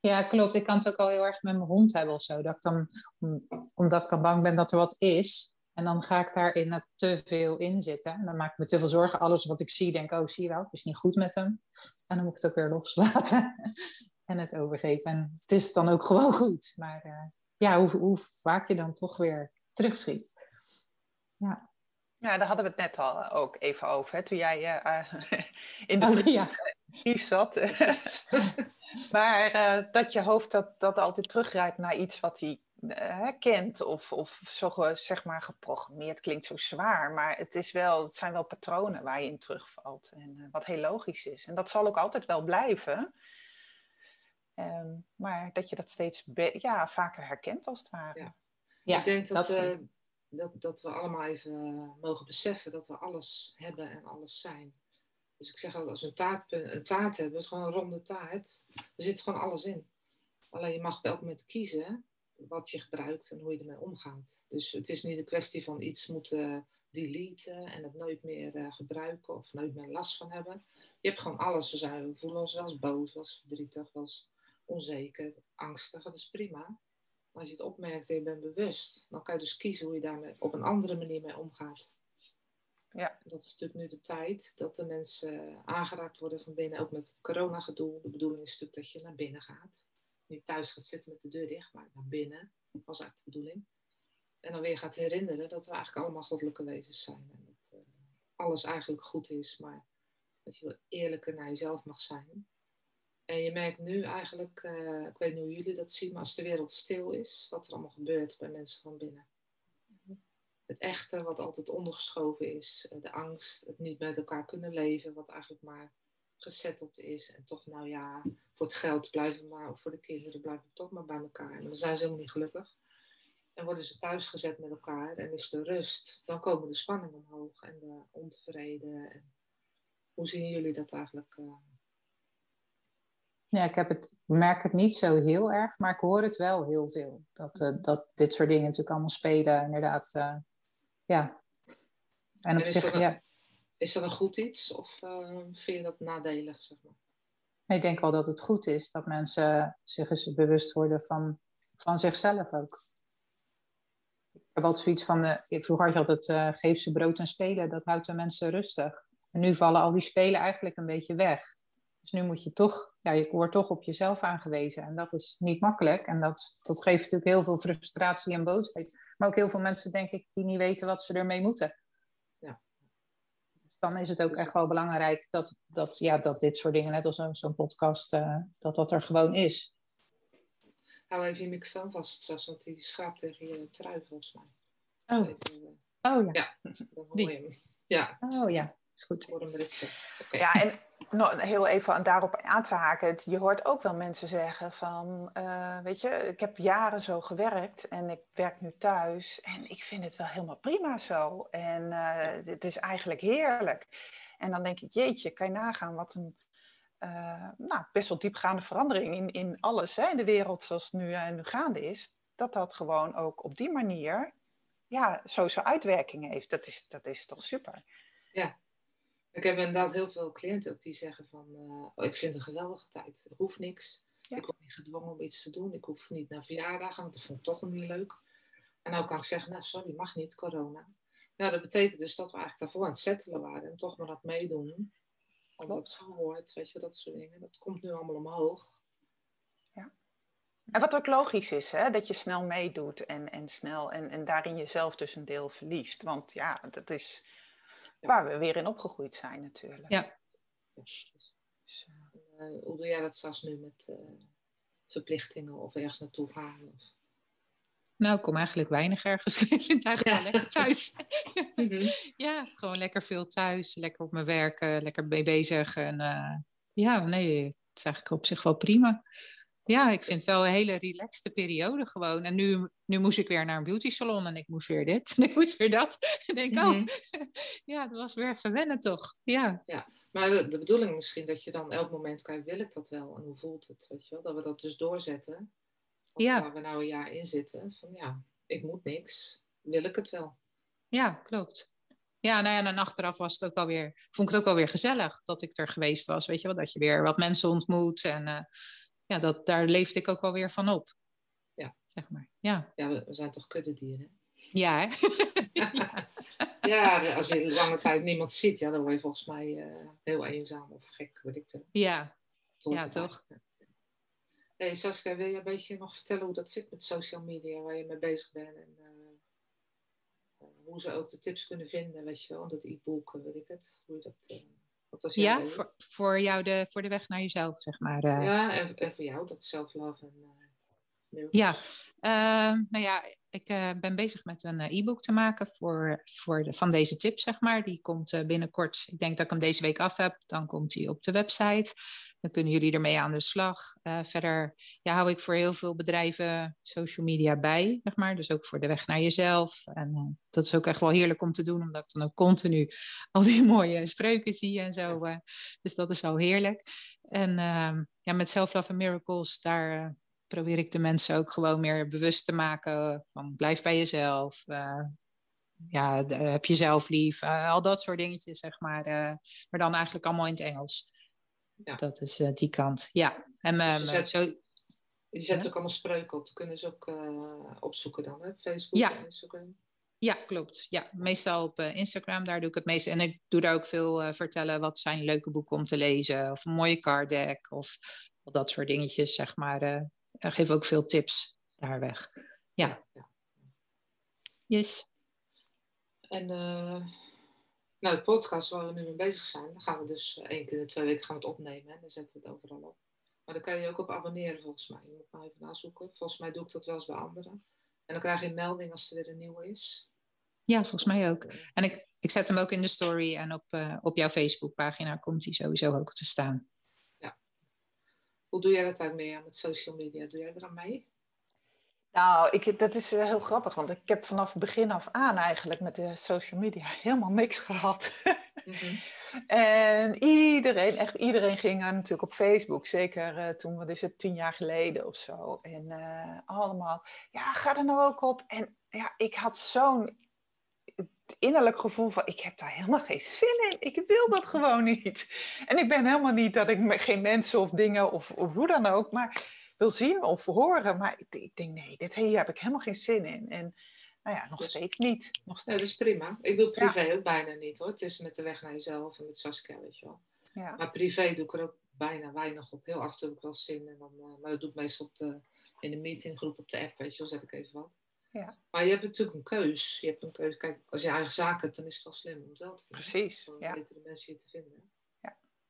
Speaker 2: Ja, klopt. Ik kan het ook al heel erg met mijn hond hebben of zo. Dat ik dan, om- omdat ik dan bang ben dat er wat is. En dan ga ik daarin te veel in zitten. En dan maak ik me te veel zorgen. Alles wat ik zie, denk ik, oh, zie je wel, het is niet goed met hem. En dan moet ik het ook weer loslaten. en het overgeven. En het is dan ook gewoon goed. Maar eh, ja, hoe, hoe vaak je dan toch weer terugschiet.
Speaker 3: Ja, daar hadden we het net al eh, ook even over, hè, toen jij eh, eh, in de
Speaker 2: Oh, ja.
Speaker 3: zat. maar eh, dat je hoofd dat, dat altijd teruggrijpt naar iets wat hij kent of, of zo zeg maar geprogrammeerd klinkt zo zwaar, maar het, is wel, het zijn wel patronen waar je in terugvalt en wat heel logisch is. En dat zal ook altijd wel blijven. Ehm, maar dat je dat steeds ja, vaker herkent als het ware.
Speaker 1: Ja.
Speaker 2: Ja,
Speaker 1: ik denk dat,
Speaker 2: dat
Speaker 1: eh, dat, dat we allemaal even eh, mogen beseffen dat we alles hebben en alles zijn. Dus ik zeg altijd, als we een taart, een taart hebben, het gewoon een ronde taart, er zit gewoon alles in. Alleen je mag op elk moment kiezen wat je gebruikt en hoe je ermee omgaat. Dus het is niet een kwestie van iets moeten deleten en het nooit meer eh, gebruiken of nooit meer last van hebben. Je hebt gewoon alles. We, zijn, we voelen ons wel eens boos, wel eens verdrietig, wel eens onzeker, angstig. Dat is prima. Als je het opmerkt en je bent bewust, dan kan je dus kiezen hoe je daarmee op een andere manier mee omgaat.
Speaker 3: Ja.
Speaker 1: Dat is natuurlijk nu de tijd dat de mensen aangeraakt worden van binnen, ook met het coronagedoe. De bedoeling is natuurlijk dat je naar binnen gaat. Niet thuis gaat zitten met de deur dicht, maar naar binnen. Dat was eigenlijk de bedoeling. En dan weer gaat herinneren dat we eigenlijk allemaal goddelijke wezens zijn. En dat eh, alles eigenlijk goed is, maar dat je wel eerlijker naar jezelf mag zijn. En je merkt nu eigenlijk, eh, ik weet niet hoe jullie dat zien, maar als de wereld stil is, wat er allemaal gebeurt bij mensen van binnen. Het echte, wat altijd ondergeschoven is, eh, de angst, het niet met elkaar kunnen leven, wat eigenlijk maar gezetteld is. En toch, nou ja, voor het geld blijven maar, of voor de kinderen blijven we toch maar bij elkaar. En dan zijn ze helemaal niet gelukkig. En worden ze thuis gezet met elkaar en is er rust, dan komen de spanningen omhoog en de ontevreden. En hoe zien jullie dat eigenlijk? eh?
Speaker 2: Ja, ik heb het, merk het niet zo heel erg, maar ik hoor het wel heel veel. Dat, eh, dat dit soort dingen natuurlijk allemaal spelen, inderdaad. eh, ja. En op
Speaker 1: is
Speaker 2: zich,
Speaker 1: een-
Speaker 2: ja,
Speaker 1: Is dat een goed iets of eh, vind je dat nadelig, zeg maar?
Speaker 2: ik denk wel dat het goed is dat mensen zich eens bewust worden van, van zichzelf ook. Ik heb altijd zoiets van, vroeger had je altijd, geef ze brood en spelen, dat houdt de mensen rustig. En nu vallen al die spelen eigenlijk een beetje weg. Dus nu moet je toch, ja, je wordt toch op jezelf aangewezen. En dat is niet makkelijk. En dat, dat geeft natuurlijk heel veel frustratie en boosheid. Maar ook heel veel mensen, denk ik, die niet weten wat ze ermee moeten.
Speaker 1: Ja.
Speaker 2: Dus dan is het ook echt wel belangrijk dat, dat, ja, dat dit soort dingen, net als zo'n zo'n podcast, eh, dat dat er gewoon is.
Speaker 1: Hou even je microfoon vast, Sas, want die schraapt tegen je trui volgens mij.
Speaker 2: Oh, oh ja.
Speaker 1: Ja. hoor
Speaker 2: Die.
Speaker 1: je. Ja,
Speaker 2: Oh ja, is goed.
Speaker 1: ik hoor hem ritsen. Oké.
Speaker 3: Ja, en nog heel even daarop aan te haken. Het- Je hoort ook wel mensen zeggen van, eh, weet je, ik heb jaren zo gewerkt en ik werk nu thuis en ik vind het wel helemaal prima zo. En eh, het is eigenlijk heerlijk. En dan denk ik, jeetje, kan je nagaan wat een eh, nou, best wel diepgaande verandering in, in alles, hè, in de wereld zoals het nu, nu gaande is. Dat dat gewoon ook op die manier, ja, zo zijn uitwerking heeft. Dat is, dat is toch super.
Speaker 1: Ik heb inderdaad heel veel cliënten ook die zeggen van, eh, oh, ik vind een geweldige tijd. Er hoeft niks.
Speaker 3: Ja.
Speaker 1: Ik word niet gedwongen om iets te doen. Ik hoef niet naar verjaardagen, want dat vond ik toch niet leuk. En nou kan ik zeggen, nou sorry, mag niet, corona. Ja, dat betekent dus dat we eigenlijk daarvoor aan het settelen waren en toch maar dat meedoen. Omdat het zo hoort, weet je, dat soort dingen. Dat komt nu allemaal omhoog.
Speaker 3: En wat ook logisch is, hè? dat je snel meedoet en, en snel en, en daarin jezelf dus een deel verliest. Want ja, dat is waar we weer in opgegroeid zijn natuurlijk.
Speaker 2: Ja.
Speaker 1: Dus,
Speaker 3: Dus, eh,
Speaker 1: hoe doe jij dat zelfs nu met verplichtingen of ergens naartoe gaan? Of...
Speaker 2: Nou, ik kom eigenlijk weinig ergens. ik vind het eigenlijk wel lekker thuis. Mhm. Ja, gewoon lekker veel thuis. Lekker op mijn werken, lekker mee bezig. En ja, nee, het is eigenlijk op zich wel prima. Ja, ik vind het wel een hele relaxte periode gewoon. En nu, nu moest ik weer naar een beauty salon en ik moest weer dit en ik moest weer dat. En ik, oh, mhm. ja, het was weer even wennen toch. Ja.
Speaker 1: ja. Maar de, de, bedoeling misschien dat je dan elk moment kijkt, wil ik dat wel? En hoe voelt het? Weet je wel? Dat we dat dus doorzetten. Ja. Waar we nou een jaar in zitten. Van ja, ik moet niks. Wil ik het wel?
Speaker 2: Ja, klopt. Ja, nou ja, en achteraf was het ook wel weer, vond ik het ook wel weer gezellig dat ik er geweest was. Weet je wel, dat je weer wat mensen ontmoet. En uh, ja, dat, daar leefde ik ook wel weer van op.
Speaker 1: Ja.
Speaker 2: Zeg maar. Ja,
Speaker 1: ja we, zijn toch kuddedieren?
Speaker 2: Ja, hè?
Speaker 1: ja. ja, als je lange tijd niemand ziet, ja, dan word je volgens mij uh, heel eenzaam of gek, weet ik veel.
Speaker 2: Ja, ja toch?
Speaker 1: Hey Saskia, wil je een beetje nog vertellen hoe dat zit met social media, waar je mee bezig bent en uh, hoe ze ook de tips kunnen vinden, weet je wel, dat e-book, weet ik het, hoe je dat... Uh,
Speaker 2: ja, voor, voor jou de, voor de weg naar jezelf, zeg maar.
Speaker 1: Uh. Ja, en, en, voor jou, dat self-love en...
Speaker 2: Uh, ja, uh, nou ja, ik uh, ben bezig met een e-book te maken voor, voor de, van deze tips, zeg maar. Die komt binnenkort, ik denk dat ik hem deze week af heb. Dan komt hij op de website. Dan kunnen jullie ermee aan de slag. Uh, verder ja, hou ik voor heel veel bedrijven social media bij, zeg maar. Dus ook voor de weg naar jezelf. En uh, dat is ook echt wel heerlijk om te doen, omdat ik dan ook continu al die mooie spreuken zie en zo. Uh, dus dat is al heerlijk. En ehm, ja, met Self Love and Miracles, daar probeer ik de mensen ook gewoon meer bewust te maken van blijf bij jezelf. ja, heb jezelf lief. al dat soort dingetjes, zeg maar. maar dan eigenlijk allemaal in het Engels. Ja. Dat is uh, die kant. Ja. En
Speaker 1: uh, zet, zo... Je zet ja? ook allemaal spreuken op. Dat kunnen ze ook uh, opzoeken dan, hè? Facebook
Speaker 2: ja. en Instagram. Ja, klopt. Ja, meestal op Instagram, daar doe ik het meeste. En ik doe daar ook veel vertellen wat zijn leuke boeken om te lezen. Of een mooie card deck. Of dat soort dingetjes, zeg maar. geef ook veel tips daar weg. Ja. ja. Yes.
Speaker 1: En nou, de podcast waar we nu mee bezig zijn, dan gaan we dus eh, één keer in de twee weken gaan we het opnemen. En dan zetten we het overal op. Maar dan kan je je ook op abonneren volgens mij. Je moet maar even nazoeken. Volgens mij doe ik dat wel eens bij anderen. En dan krijg je een melding als er weer een nieuwe is.
Speaker 2: Ja, volgens mij ook. En ik, ik zet hem ook in de story en op, uh, op jouw Facebookpagina komt hij sowieso ook te staan.
Speaker 1: Ja. Hoe doe jij dat eigenlijk mee met social media? Doe jij er aan mee?
Speaker 3: Nou, ik, dat is heel grappig, want ik heb vanaf begin af aan eigenlijk met de social media helemaal niks gehad. Mhm. en iedereen, echt iedereen ging natuurlijk op Facebook, zeker uh, toen, wat is het, tien jaar geleden of zo. En uh, allemaal, ja, ga er nou ook op. En ja, ik had zo'n innerlijk gevoel van, ik heb daar helemaal geen zin in. Ik wil dat gewoon niet. En ik ben helemaal niet dat ik geen mensen of dingen of, of hoe dan ook, maar wil zien of horen. Maar ik, ik denk, nee, dit, hier heb ik helemaal geen zin in. En nou ja, nog dus, steeds niet. Nog steeds.
Speaker 1: Dat is prima. Ik doe privé ook bijna niet hoor. Het is met de weg naar jezelf en met Saskia, weet je wel. Ja. Maar privé doe ik er ook bijna weinig op. Heel af en toe heb ik wel zin. En dan, uh, maar dat doe ik meestal op de, in de meetinggroep op de app, weet je wel. Zet ik even wat.
Speaker 3: Ja.
Speaker 1: Maar je hebt natuurlijk een keus. Je hebt een keus. Kijk, als je eigen zaken hebt, dan is het wel slim om wel te doen.
Speaker 3: Precies.
Speaker 1: Dan
Speaker 3: ja.
Speaker 1: weten de mensen je te vinden.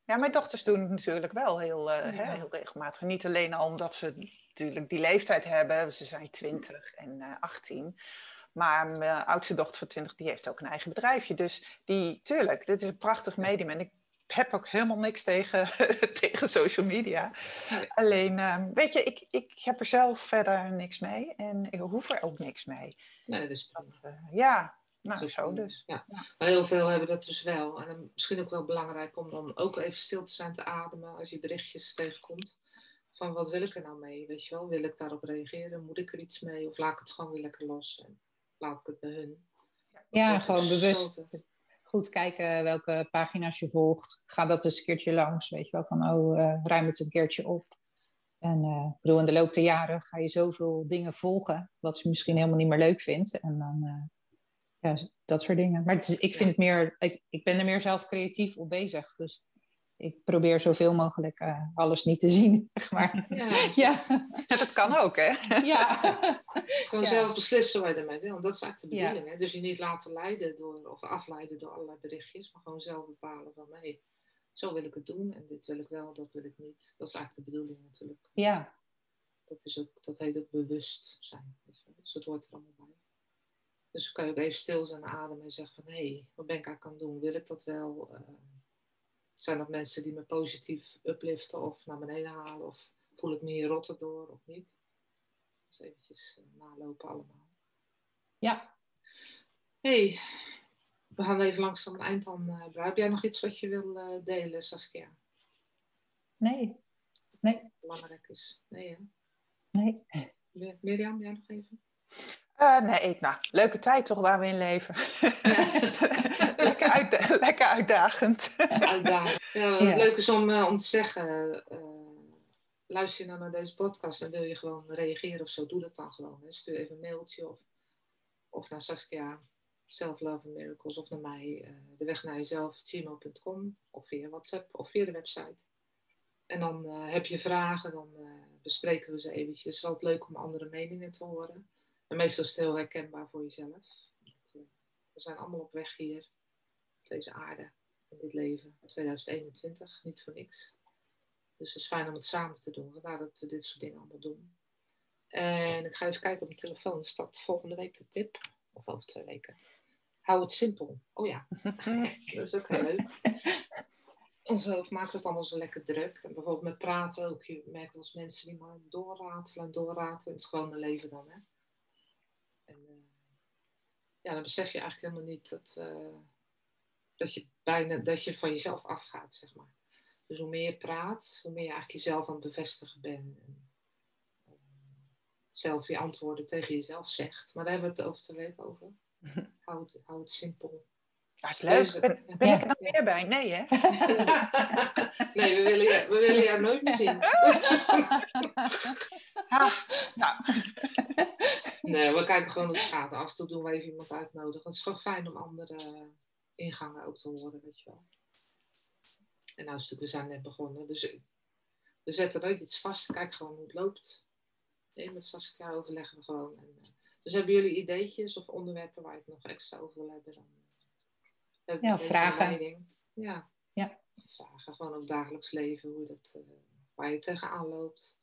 Speaker 3: Ja, mijn dochters doen het natuurlijk wel heel, uh, hè, heel regelmatig. Niet alleen al omdat ze natuurlijk die leeftijd hebben. Ze zijn 20 en uh, eh, 18. Maar mijn oudste dochter van 20, die heeft ook een eigen bedrijfje. Dus die, tuurlijk, dit is een prachtig medium. En ik heb ook helemaal niks tegen, tegen social media. Alleen, uh, weet je, ik, ik heb er zelf verder niks mee. En ik hoef er ook niks mee.
Speaker 1: Nee, dus... Dat,
Speaker 3: uh, ja, nou, dus, zo dus.
Speaker 1: Ja. Maar heel veel hebben dat dus wel. En misschien ook wel belangrijk om dan ook even stil te zijn te ademen als je berichtjes tegenkomt. Van wat wil ik er nou mee? Weet je wel, wil ik daarop reageren? Moet ik er iets mee? Of laat ik het gewoon weer lekker los en laat ik het bij hun?
Speaker 2: Ja, gewoon bewust goed kijken welke pagina's je volgt. Ga dat eens een keertje langs, weet je wel. Van, oh, uh, ruim het een keertje op. En uh, bedoel, in de loop der jaren ga je zoveel dingen volgen, wat ze misschien helemaal niet meer leuk vindt. En dan uh, ja, dat soort dingen. Maar ik vind het meer, ik, ik ben er meer zelf creatief op bezig. Dus ik probeer zoveel mogelijk uh, alles niet te zien, zeg maar.
Speaker 3: Ja. ja. dat kan ook, hè?
Speaker 2: Ja.
Speaker 1: Gewoon zelf beslissen waar je ermee wil. Dat is eigenlijk de bedoeling, hè? Dus je niet laten leiden door, of afleiden door allerlei berichtjes, maar gewoon zelf bepalen van, nee, zo wil ik het doen en dit wil ik wel, dat wil ik niet. Dat is eigenlijk de bedoeling natuurlijk.
Speaker 2: Ja.
Speaker 1: Dat, is ook, dat heet ook bewust zijn. Dus dat hoort er allemaal bij. Dus kan je ook even stil zijn ademen en zeggen van hé, hey, wat ben ik aan het doen? Wil ik dat wel? Uh, zijn dat mensen die me positief upliften of naar beneden halen? Of voel ik me hier rotter door of niet? Dus eventjes uh, nalopen allemaal.
Speaker 2: Ja.
Speaker 1: hey, we gaan even langzaam een eind aan uh, Heb jij nog iets wat je wil delen, Saskia?
Speaker 2: Nee. Nee.
Speaker 1: Belangrijk is. Nee, hè?
Speaker 2: Nee.
Speaker 1: Mirjam, jij nog even?
Speaker 3: Uh, nee, ik, nou, leuke tijd toch waar we in leven. lekker, uit, lekker uitdagend.
Speaker 1: uitdagend. Ja, Leuk is om, uh, om te zeggen, uh, luister je nou naar deze podcast en wil je gewoon reageren of zo, doe dat dan gewoon. Hè. Stuur even een mailtje of, of naar Saskia, Self Love and Miracles of naar mij, de weg naar jezelf, gmail.com of via WhatsApp of via de website. En dan heb je vragen, dan bespreken we ze eventjes. Het is altijd leuk om andere meningen te horen. En meestal is het heel herkenbaar voor jezelf. Eh, we zijn allemaal op weg hier, op deze aarde, in dit leven, 2021, niet voor niks. Dus het is fijn om het samen te doen, vandaar dat we dit soort dingen allemaal doen. En ik ga even kijken op mijn telefoon, er staat volgende week de tip, of over twee weken. Hou het simpel. Oh ja, dat is ook heel leuk. Ons hoofd maakt het allemaal zo lekker druk. En bijvoorbeeld met praten ook. Je merkt als mensen die maar doorratelen en doorratelen in het gewone leven dan. Hè? Ja, dan besef je eigenlijk helemaal niet dat, uh, dat, je bijna, dat je van jezelf afgaat, zeg maar. Dus hoe meer je praat, hoe meer je eigenlijk jezelf aan het bevestigen bent. En, uh, zelf je antwoorden tegen jezelf zegt. Maar daar hebben we het over twee weken over. hou, het, hou het simpel.
Speaker 3: Dat is leuk. Ben, ben ik er nog meer bij? Nee, hè?
Speaker 1: nee, we willen, je, we willen jou nooit meer zien.
Speaker 3: ja, nou.
Speaker 1: Nee, we kijken gewoon hoe het gaat. Af en toe doen we even iemand uitnodigen. Het is gewoon fijn om andere ingangen ook te horen, weet je wel. En nou is het we zijn net begonnen. Dus we zetten nooit iets vast. Kijk gewoon hoe het loopt. Nee, met Saskia overleggen we gewoon. En, uh, dus hebben jullie ideetjes of onderwerpen waar je het nog extra over wil hebben? Dan,
Speaker 2: uh, ja, vragen.
Speaker 1: Ja.
Speaker 2: ja.
Speaker 1: Vragen gewoon over dagelijks leven. Hoe je dat, uh, waar je tegenaan loopt.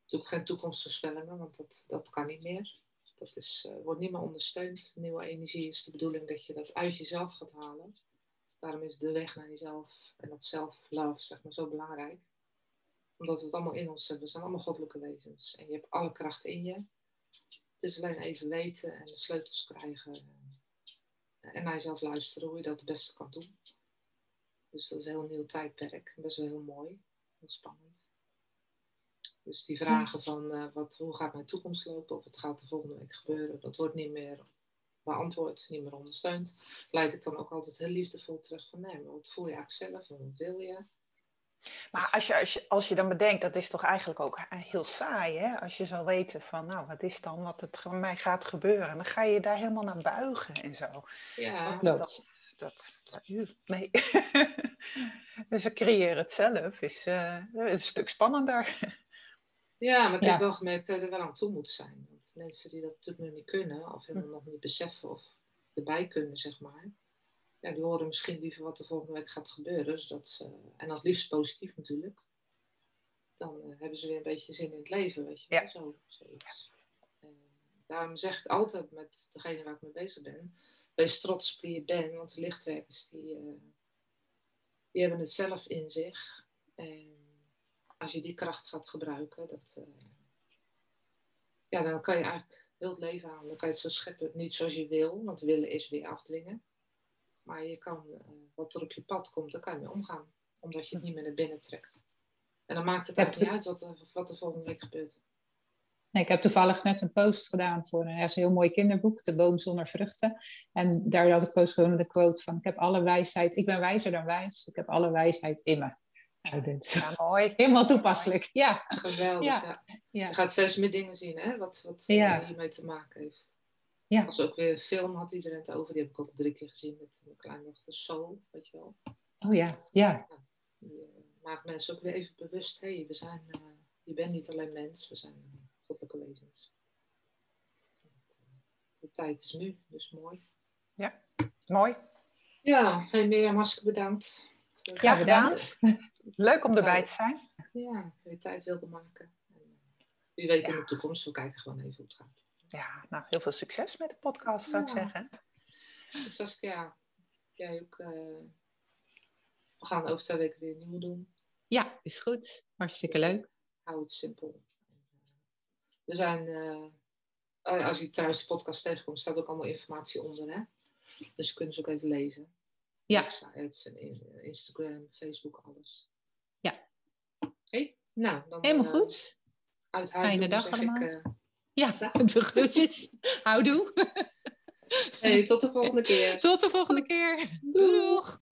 Speaker 1: Natuurlijk geen toekomstvoorspellingen, want dat, dat kan niet meer. Dat is, uh, wordt niet meer ondersteund. Nieuwe energie is de bedoeling dat je dat uit jezelf gaat halen. Daarom is de weg naar jezelf en dat self-love zeg maar, zo belangrijk. Omdat we het allemaal in ons hebben. We zijn allemaal goddelijke wezens. En je hebt alle kracht in je. Het is alleen even weten en de sleutels krijgen. En naar jezelf luisteren hoe je dat het beste kan doen. Dus dat is een heel nieuw tijdperk. Best wel heel mooi. Heel spannend. Dus die vragen van uh, wat, hoe gaat mijn toekomst lopen of wat gaat er volgende week gebeuren, dat wordt niet meer beantwoord, niet meer ondersteund. Leid ik dan ook altijd heel liefdevol terug van nee, maar wat voel je eigenlijk zelf en wat wil je?
Speaker 3: Maar als je, als, je, als je dan bedenkt, dat is toch eigenlijk ook heel saai, hè? Als je zou weten van, nou, wat is dan wat het van mij gaat gebeuren? Dan ga je daar helemaal naar buigen en zo.
Speaker 1: Ja,
Speaker 3: dat, dat, dat, nee. dus we creëren het zelf, is, uh, is een stuk spannender.
Speaker 1: Ja, maar ik heb wel gemerkt dat er wel aan toe moet zijn. Want mensen die dat natuurlijk nog niet kunnen, of helemaal nog niet beseffen of erbij kunnen, zeg maar. Ja, die horen misschien liever wat er volgende week gaat gebeuren. Zodat ze, en dat liefst positief natuurlijk. Dan uh, hebben ze weer een beetje zin in het leven, weet je
Speaker 3: ja.
Speaker 1: Zo, zoiets. En daarom zeg ik altijd met degene waar ik mee bezig ben. Wees trots op wie je bent, want de lichtwerkers die, uh, die hebben het zelf in zich. En als je die kracht gaat gebruiken, dat, uh, ja, dan kan je eigenlijk heel het leven aan. Dan kan je het zo scheppen, niet zoals je wil, want willen is weer afdwingen. Maar je kan, uh, wat er op je pad komt, daar kan je mee omgaan. Omdat je het niet meer naar binnen trekt. En dan maakt het eigenlijk niet uit wat er, wat er volgende week gebeurt.
Speaker 2: Nee, ik heb toevallig net een post gedaan voor een, een heel mooi kinderboek, De Boom zonder vruchten. En daar had ik post gewoon de quote van, ik heb alle wijsheid, ik ben wijzer dan wijs, ik heb alle wijsheid in me. Dit
Speaker 3: ja, mooi.
Speaker 2: Helemaal toepasselijk, ja.
Speaker 1: Geweldig, ja. ja. Je gaat steeds meer dingen zien, hè, wat, wat
Speaker 2: ja.
Speaker 1: hiermee te maken heeft.
Speaker 2: Ja.
Speaker 1: Als ook weer film had iedereen het over, die heb ik ook drie keer gezien met mijn kleindochter Soul, weet je wel.
Speaker 2: Oh ja, ja.
Speaker 1: Je maakt mensen ook weer even bewust, hé, hey, we zijn, uh, je bent niet alleen mens, we zijn goddelijke wezens. De tijd is nu, dus mooi.
Speaker 3: Ja, mooi.
Speaker 1: Ja, hey Mirjam, hartstikke bedankt
Speaker 2: Ja, bedankt.
Speaker 3: Leuk om erbij te zijn.
Speaker 1: Ja, je tijd wilde maken. En, eh, Wie weet in de toekomst, we kijken gewoon even hoe het gaat.
Speaker 3: Ja, nou, heel veel succes met de podcast, zou ik zeggen.
Speaker 1: Dus Saskia, jij ook. eh, we gaan over twee weken weer een nieuwe doen.
Speaker 2: Ja, is goed. Hartstikke leuk.
Speaker 1: Hou het simpel. We zijn, eh, oh, als je trouwens de podcast tegenkomt, staat ook allemaal informatie onder, hè? Dus kunnen ze ook even lezen.
Speaker 2: Ja.
Speaker 1: Websites Instagram, Facebook, alles. Oké, nou dan.
Speaker 2: Helemaal
Speaker 1: eh,
Speaker 2: goed.
Speaker 1: Uit huis
Speaker 2: Fijne dag allemaal.
Speaker 1: Ik, eh,
Speaker 2: Ja, de groetjes. Houdoe.
Speaker 1: hey, tot de volgende keer.
Speaker 2: Tot de volgende keer. Doei. Doeg.